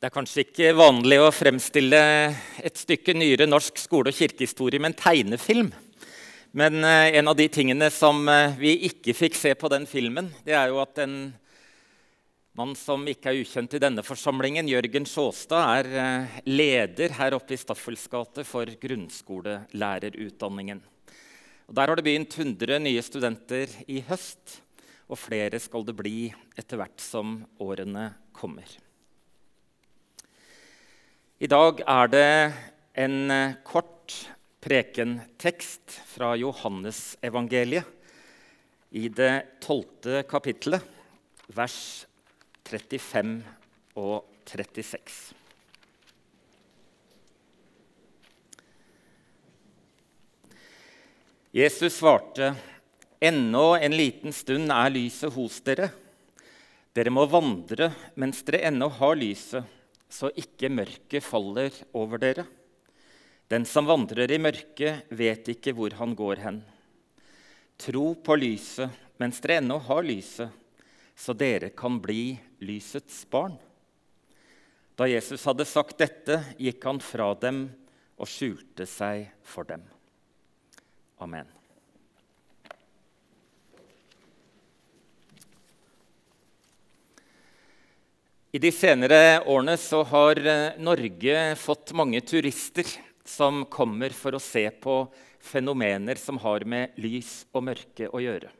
Det er kanskje ikke vanlig å fremstille et stykke nyere norsk skole- og kirkehistorie med en tegnefilm. Men eh, en av de tingene som eh, vi ikke fikk se på den filmen, det er jo at en mann som ikke er ukjent i denne forsamlingen, Jørgen Sjåstad, er eh, leder her oppe i Staffels gate for grunnskolelærerutdanningen. Og der har det begynt 100 nye studenter i høst, og flere skal det bli etter hvert som årene kommer. I dag er det en eh, kort prekentekst fra Johannesevangeliet i det tolvte kapittelet, vers 35 og 36. Jesus svarte, 'Ennå en liten stund er lyset hos dere.' 'Dere må vandre mens dere ennå har lyset.' Så ikke mørket faller over dere. Den som vandrer i mørket, vet ikke hvor han går hen. Tro på lyset mens dere ennå har lyset, så dere kan bli lysets barn. Da Jesus hadde sagt dette, gikk han fra dem og skjulte seg for dem. Amen. I de senere årene så har eh, Norge fått mange turister som kommer for å se på fenomener som har med lys og mørke å gjøre.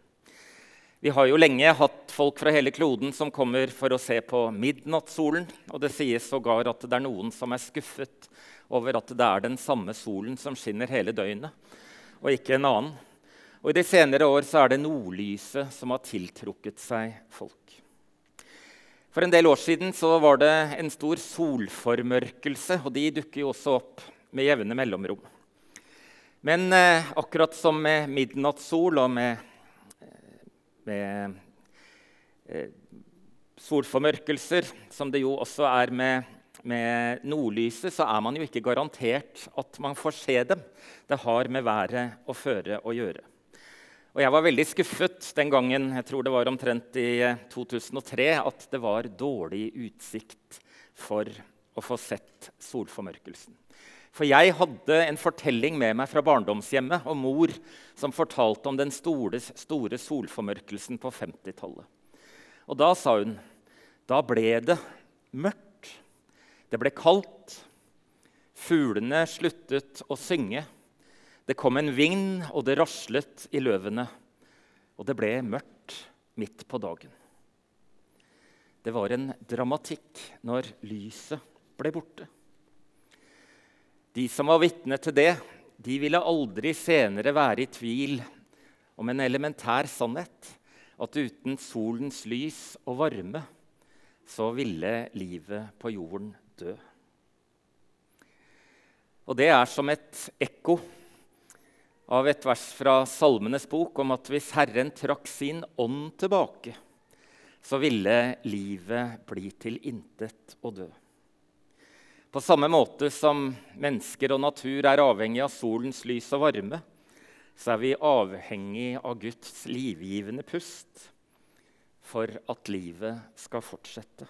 Vi har jo lenge hatt folk fra hele kloden som kommer for å se på midnattssolen. Og det sies sågar at det er noen som er skuffet over at det er den samme solen som skinner hele døgnet, og ikke en annen. Og I de senere år så er det nordlyset som har tiltrukket seg folk. For en del år siden var det en stor solformørkelse, og de dukker jo også opp med jevne mellomrom. Men eh, akkurat som med midnattssol og med, eh, med eh, solformørkelser, som det jo også er med, med nordlyset, så er man jo ikke garantert at man får se dem. Det har med været og føre å gjøre. Og jeg var veldig skuffet den gangen jeg tror det var omtrent i 2003, eh, at det var dårlig utsikt for å få sett solformørkelsen. For jeg hadde en fortelling med meg fra barndomshjemmet om mor som fortalte om den store, store solformørkelsen på 50-tallet. Og da sa hun da ble det mørkt. Det ble kaldt. Fuglene sluttet å synge. Det kom en vind, og det raslet i løvene. Og det ble mørkt midt på dagen. Det var en dramatikk når lyset ble borte. De som var vitne til det, de ville aldri senere være i tvil om en elementær sannhet at uten solens lys og varme så ville livet på jorden dø. Og det er som et ekko av et vers fra Salmenes bok om at hvis Herren trakk sin ånd tilbake, så ville livet bli til intet og dø. På samme måte som mennesker og natur er avhengig av solens lys og varme, så er vi avhengig av Guds livgivende pust for at livet skal fortsette.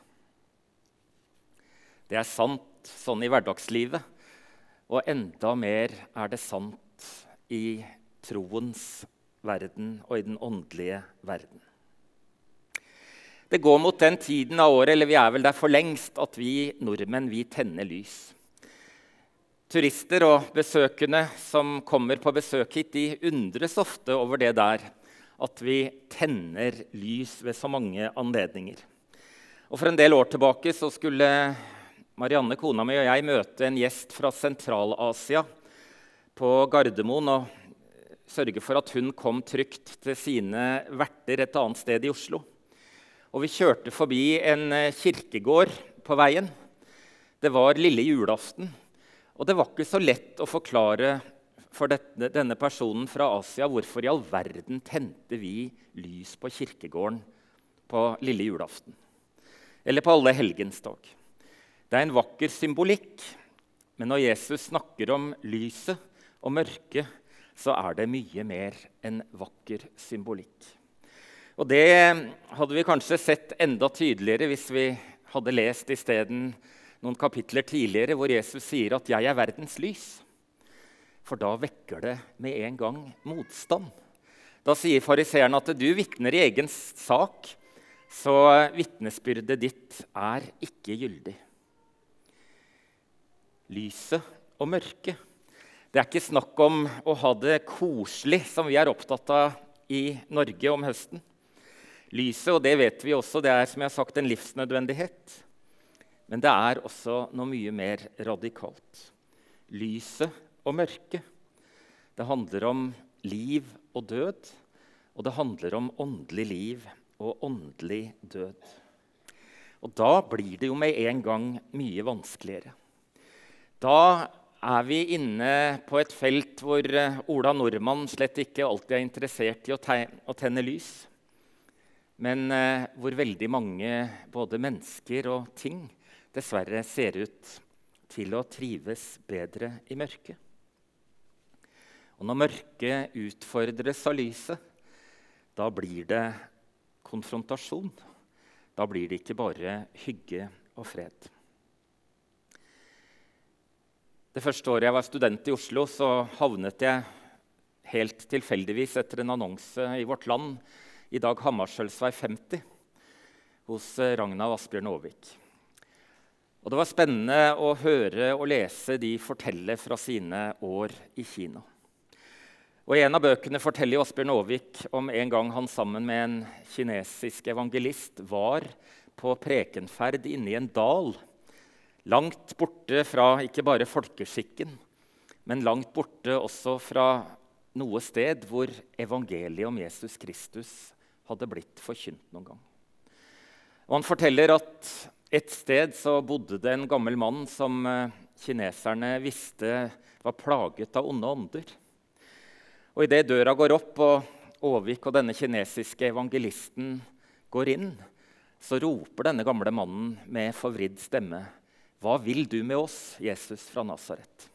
Det er sant sånn i hverdagslivet, og enda mer er det sant i troens verden og i den åndelige verden. Det går mot den tiden av året eller vi er vel der for lengst, at vi nordmenn vi tenner lys. Turister og besøkende som kommer på besøk hit, de undres ofte over det der at vi tenner lys ved så mange anledninger. Og For en del år tilbake så skulle Marianne, kona mi, og jeg møte en gjest fra Sentral-Asia på Gardermoen og sørge for at hun kom trygt til sine verter et annet sted i Oslo. Og vi kjørte forbi en eh, kirkegård på veien. Det var lille julaften. Og det var ikke så lett å forklare for dette, denne personen fra Asia hvorfor i all verden tente vi lys på kirkegården på lille julaften. Eller på alle helgens dag. Det er en vakker symbolikk. Men når Jesus snakker om lyset og mørke, så er det mye mer enn vakker symbolikk. Og det hadde vi kanskje sett enda tydeligere hvis vi hadde lest isteden noen kapitler tidligere hvor Jesus sier at 'jeg er verdens lys'. For da vekker det med en gang motstand. Da sier fariseeren at du vitner i egen sak, så vitnesbyrdet ditt er ikke gyldig. Lyset og mørket. Det er ikke snakk om å ha det koselig, som vi er opptatt av i Norge om høsten. Lyset, og det vet vi også, det er som jeg har sagt, en livsnødvendighet. Men det er også noe mye mer radikalt. Lyset og mørket. Det handler om liv og død, og det handler om åndelig liv og åndelig død. Og da blir det jo med en gang mye vanskeligere. Da er vi inne på et felt hvor eh, Ola Nordmann slett ikke alltid er interessert i å, tenne lys men eh, hvor veldig mange både mennesker og ting dessverre ser ut til å trives bedre i mørket. Og når mørket utfordres av lyset, da blir det konfrontasjon. Da blir det ikke bare hygge og fred. Det første året jeg var student i Oslo, så havnet jeg helt tilfeldigvis etter en annonse i Vårt Land i dag Hammarskjølsvei 50 hos Ragna og Asbjørn Aavik. Og det var spennende å høre og lese de fortelle fra sine år i Kina. Og I en av bøkene forteller Asbjørn Aavik om en gang han sammen med en kinesisk evangelist var på prekenferd inne i en dal, langt borte fra ikke bare folkeskikken, men langt borte også fra noe sted hvor evangeliet om Jesus Kristus hadde blitt forkynt noen gang. Og Han forteller at et sted så bodde det en gammel mann som eh, kineserne visste var plaget av onde ånder. Og Idet døra går opp og Åvik og denne kinesiske evangelisten går inn, så roper denne gamle mannen med forvridd stemme, 'Hva vil du med oss, Jesus fra Nasaret?'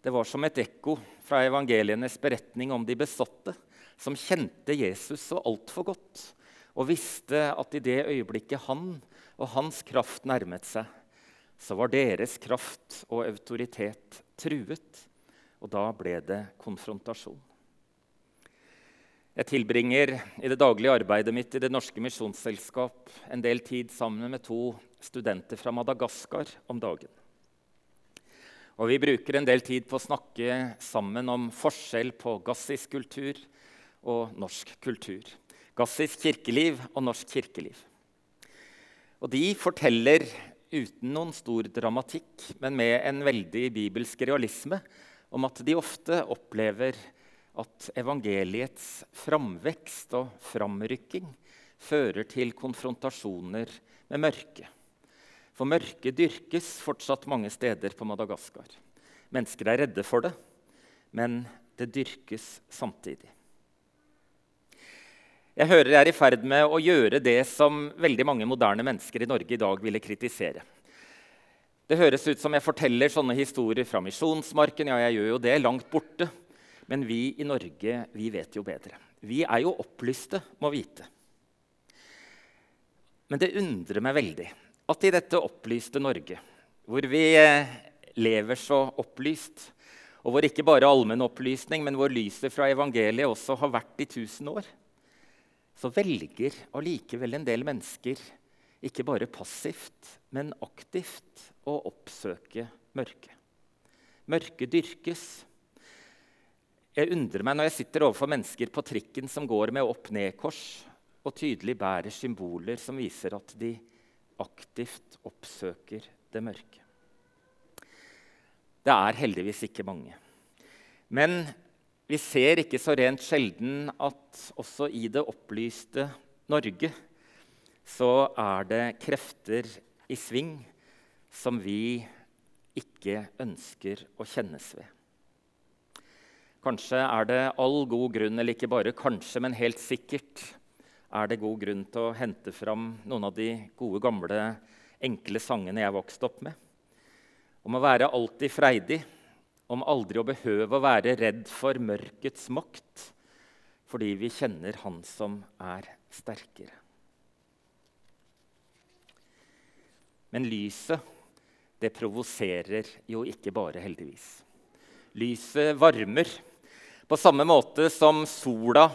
Det var som et ekko fra evangelienes beretning om de besatte som kjente Jesus så altfor godt og visste at i det øyeblikket han og hans kraft nærmet seg, så var deres kraft og autoritet truet, og da ble det konfrontasjon. Jeg tilbringer i det daglige arbeidet mitt i Det Norske Misjonsselskap en del tid sammen med to studenter fra Madagaskar om dagen. Og Vi bruker en del tid på å snakke sammen om forskjell på gassisk kultur og norsk kultur. Gassisk kirkeliv og norsk kirkeliv. Og de forteller uten noen stor dramatikk, men med en veldig bibelsk realisme, om at de ofte opplever at evangeliets framvekst og framrykking fører til konfrontasjoner med mørket. For mørket dyrkes fortsatt mange steder på Madagaskar. Mennesker er redde for det, men det dyrkes samtidig. Jeg hører jeg er i ferd med å gjøre det som veldig mange moderne mennesker i Norge i dag ville kritisere. Det høres ut som jeg forteller sånne historier fra misjonsmarken. Ja, jeg gjør jo det, langt borte. Men vi i Norge vi vet jo bedre. Vi er jo opplyste, må vite. Men det undrer meg veldig at i dette opplyste Norge, hvor vi eh, lever så opplyst, og hvor ikke bare allmennopplysning, men hvor lyset fra evangeliet også har vært i tusen år, så velger allikevel en del mennesker ikke bare passivt, men aktivt å oppsøke mørket. Mørket dyrkes. Jeg undrer meg når jeg sitter overfor mennesker på trikken som går med opp-ned-kors og tydelig bærer symboler som viser at de aktivt oppsøker det mørke. Det er heldigvis ikke mange. Men vi ser ikke så rent sjelden at også i det opplyste Norge så er det krefter i sving som vi ikke ønsker å kjennes ved. Kanskje er det all god grunn, eller ikke bare kanskje, men helt sikkert er det god grunn til å hente fram noen av de gode, gamle, enkle sangene jeg vokste opp med. Om å være alltid freidig, om aldri å behøve å være redd for mørkets makt, fordi vi kjenner Han som er sterkere. Men lyset det provoserer jo ikke bare, heldigvis. Lyset varmer. På samme måte som sola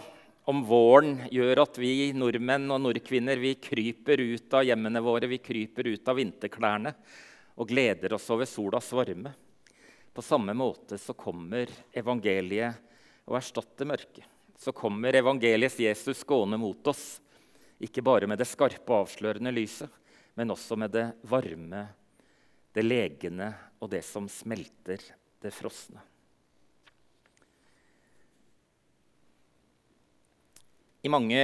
om våren gjør at vi nordmenn og nordkvinner vi kryper ut av hjemmene våre, vi kryper ut av vinterklærne og gleder oss over solas varme. På samme måte så kommer evangeliet og erstatter mørket. Så kommer evangeliets Jesus gående mot oss, ikke bare med det skarpe og avslørende lyset, men også med det varme, det legende og det som smelter det frosne. I mange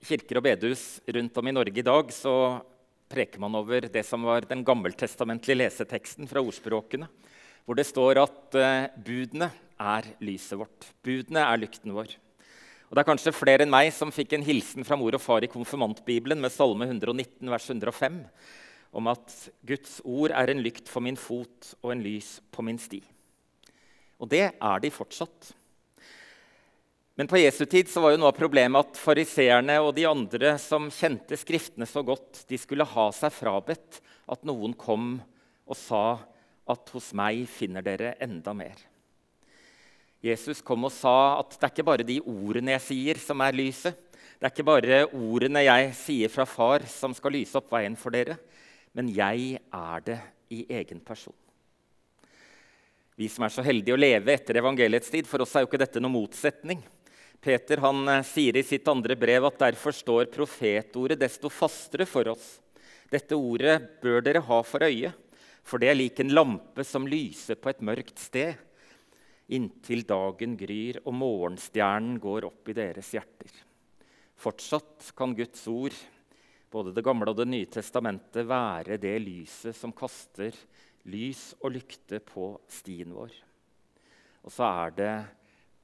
kirker og bedehus rundt om i Norge i dag så preker man over det som var den gammeltestamentlige leseteksten fra ordspråkene, hvor det står at uh, budene er lyset vårt. Budene er lykten vår. Og Det er kanskje flere enn meg som fikk en hilsen fra mor og far i konfirmantbibelen med Salme 119, vers 105, om at Guds ord er en lykt for min fot og en lys på min sti. Og det er de fortsatt. Men på Jesu tid var jo noe av problemet at fariseerne og de andre som kjente Skriftene så godt, de skulle ha seg frabedt at noen kom og sa at 'hos meg finner dere enda mer'. Jesus kom og sa at det er ikke bare de ordene jeg sier, som er lyset. Det er ikke bare ordene jeg sier fra far, som skal lyse opp veien for dere. Men jeg er det i egen person. Vi som er så heldige å leve etter evangeliets tid, for oss er jo ikke dette noen motsetning. Peter han eh, sier i sitt andre brev at derfor står profetordet desto fastere for oss. Dette ordet bør dere ha for øye, for det er lik en lampe som lyser på et mørkt sted, inntil dagen gryr og morgenstjernen går opp i deres hjerter. Fortsatt kan Guds ord, både Det gamle og Det nye testamentet, være det lyset som kaster lys og lykte på stien vår. Og så er det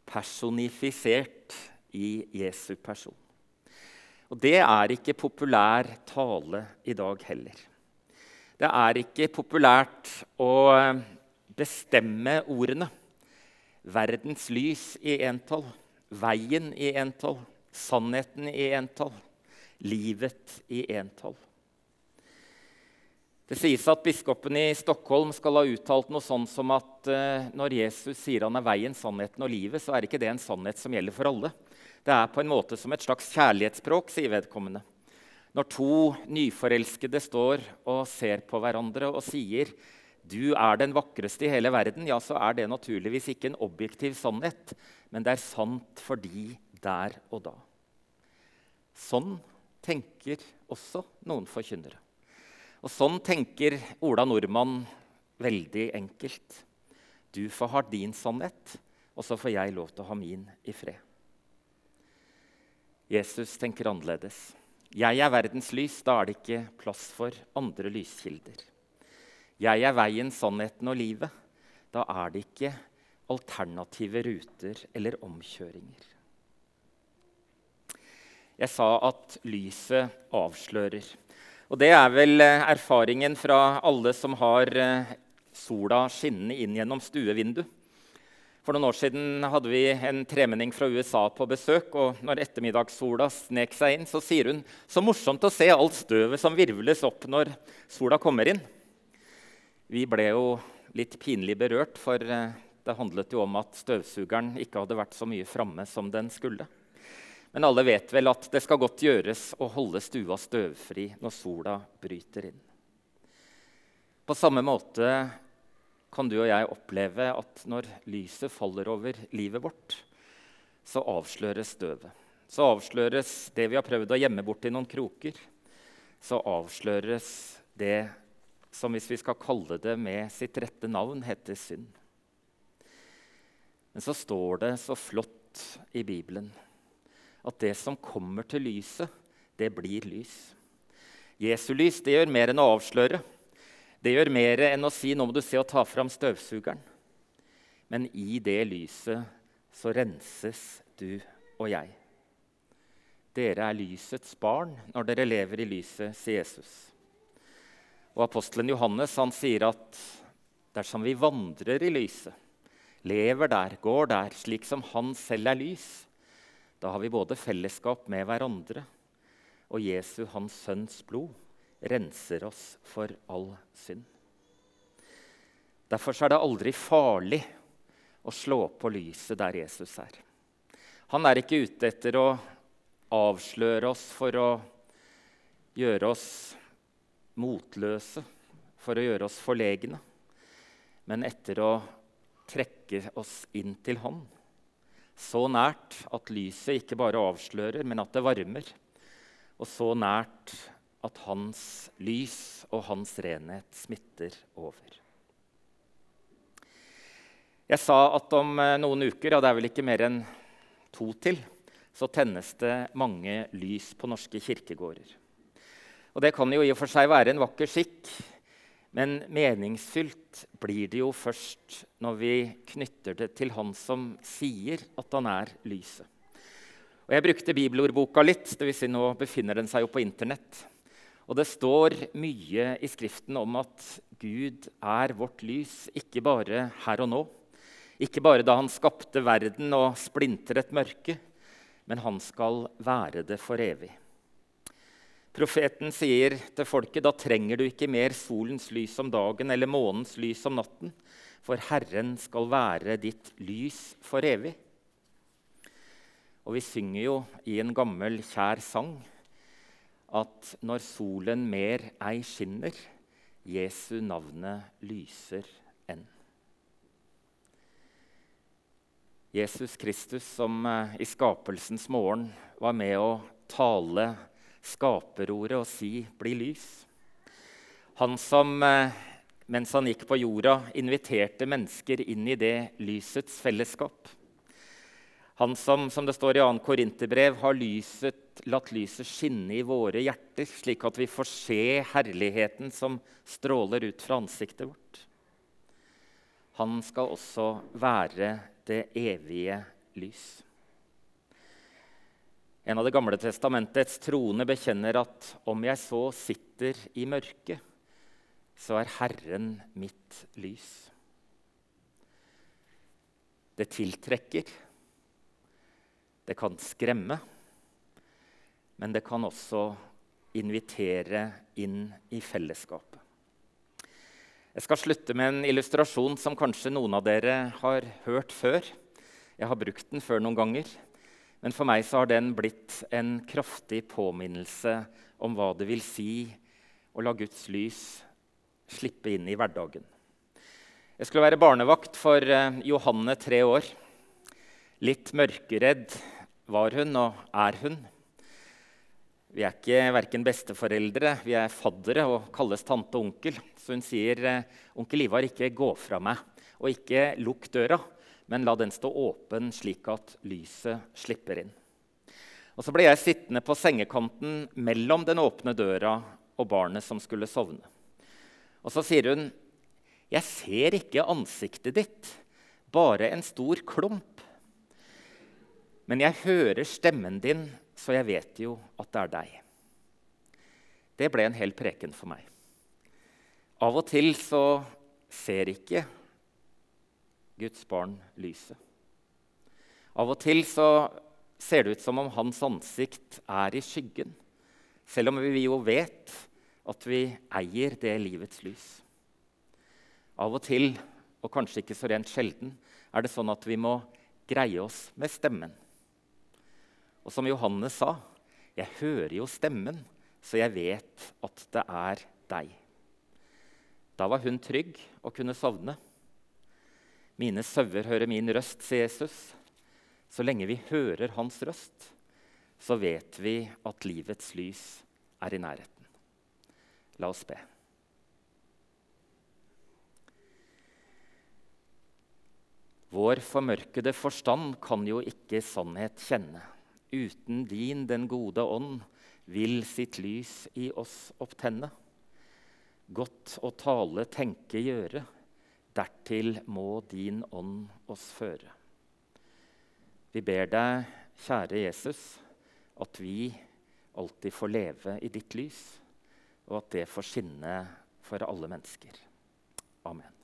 personifisert i Jesu person. Og det er ikke populær tale i dag heller. Det er ikke populært å bestemme ordene. Verdens lys i entall, veien i entall, sannheten i entall, livet i entall. Det sies at biskopen i Stockholm skal ha uttalt noe sånn som at uh, når Jesus sier han er veien, sannheten og livet, så er ikke det en sannhet som gjelder for alle. Det er på en måte som et slags kjærlighetsspråk, sier vedkommende. Når to nyforelskede står og ser på hverandre og sier 'du er den vakreste i hele verden', ja, så er det naturligvis ikke en objektiv sannhet, men det er sant for de der og da. Sånn tenker også noen forkynnere. Og Sånn tenker Ola Nordmann veldig enkelt. Du får ha din sannhet, og så får jeg lov til å ha min i fred. Jesus tenker annerledes. Jeg er verdens lys. Da er det ikke plass for andre lyskilder. Jeg er veien, sannheten og livet. Da er det ikke alternative ruter eller omkjøringer. Jeg sa at lyset avslører. Og det er vel eh, erfaringen fra alle som har eh, sola skinnende inn gjennom stuevinduet. For noen år siden hadde vi en tremenning fra USA på besøk. og når ettermiddagssola snek seg inn, så sier hun så morsomt å se alt støvet som virvles opp når sola kommer inn. Vi ble jo litt pinlig berørt, for eh, det handlet jo om at støvsugeren ikke hadde vært så mye framme som den skulle. Men alle vet vel at det skal godt gjøres å holde stua støvfri når sola bryter inn. På samme måte kan du og jeg oppleve at når lyset faller over livet vårt, så avsløres støvet. Så avsløres det vi har prøvd å gjemme bort i noen kroker. Så avsløres det som, hvis vi skal kalle det med sitt rette navn, heter synd. Men så står det så flott i Bibelen at det som kommer til lyset, det blir lys. Jesu lys det gjør mer enn å avsløre. Det gjør mer enn å si 'nå må du se og ta fram støvsugeren'. Men i det lyset så renses du og jeg. Dere er lysets barn når dere lever i lyset, sier Jesus. Og Apostelen Johannes han sier at dersom vi vandrer i lyset, lever der, går der, slik som han selv er lys, da har vi både fellesskap med hverandre, og Jesu, hans sønns blod, renser oss for all synd. Derfor er det aldri farlig å slå på lyset der Jesus er. Han er ikke ute etter å avsløre oss for å gjøre oss motløse, for å gjøre oss forlegne, men etter å trekke oss inn til Han. Så nært at lyset ikke bare avslører, men at det varmer. Og så nært at hans lys og hans renhet smitter over. Jeg sa at om eh, noen uker, og det er vel ikke mer enn to til, så tennes det mange lys på norske kirkegårder. Og Det kan jo i og for seg være en vakker skikk, men meningsfylt blir det jo først når vi knytter det til Han som sier at han er lyset. Og Jeg brukte bibelordboka litt, dvs. Si nå befinner den seg jo på Internett. Og det står mye i Skriften om at Gud er vårt lys, ikke bare her og nå. Ikke bare da han skapte verden og splintret mørket, men han skal være det for evig. Profeten sier til folket da trenger du ikke mer solens lys om dagen eller månens lys om natten, for Herren skal være ditt lys for evig. Og vi synger jo i en gammel, kjær sang at når solen mer ei skinner, Jesu navnet lyser enn. Jesus Kristus, som eh, i skapelsens morgen var med å tale skaperordet og si 'bli lys'. Han som eh, mens han gikk på jorda, inviterte mennesker inn i det lysets fellesskap. Han som, som det står i 2. Korinterbrev, har lyset, latt lyset skinne i våre hjerter, slik at vi får se herligheten som stråler ut fra ansiktet vårt. Han skal også være det evige lys. En av Det gamle testamentets troende bekjenner at om jeg så sitter i mørket, så er Herren mitt lys. Det tiltrekker. Det kan skremme. Men det kan også invitere inn i fellesskapet. Jeg skal slutte med en illustrasjon som kanskje noen av dere har hørt før. Jeg har brukt den før noen ganger. Men for meg så har den blitt en kraftig påminnelse om hva det vil si å la Guds lys slippe inn i hverdagen. Jeg skulle være barnevakt for eh, Johanne, tre år. Litt mørkeredd var hun og er hun. Vi er ikke verken besteforeldre, vi er faddere og kalles tante og onkel. Så hun sier, eh, 'Onkel Ivar, ikke gå fra meg, og ikke lukk døra.' Men la den stå åpen, slik at lyset slipper inn. Og Så ble jeg sittende på sengekanten mellom den åpne døra og barnet som skulle sovne. Og så sier hun, 'Jeg ser ikke ansiktet ditt, bare en stor klump.' 'Men jeg hører stemmen din, så jeg vet jo at det er deg.' Det ble en hel preken for meg. Av og til så ser ikke Guds barn lyset. Av og til så ser det ut som om hans ansikt er i skyggen, selv om vi jo vet at vi eier det livets lys. Av og til, og kanskje ikke så rent sjelden, er det sånn at vi må greie oss med stemmen. Og som Johannes sa, 'Jeg hører jo stemmen, så jeg vet at det er deg'. Da var hun trygg og kunne sovne. Mine sauer hører min røst, sier Jesus. Så lenge vi hører hans røst, så vet vi at livets lys er i nærheten. La oss be. Vår formørkede forstand kan jo ikke sannhet kjenne. Uten din, den gode ånd, vil sitt lys i oss opptenne. Godt å tale, tenke, gjøre Dertil må din ånd oss føre. Vi ber deg, kjære Jesus, at vi alltid får leve i ditt lys, og at det får skinne for alle mennesker. Amen.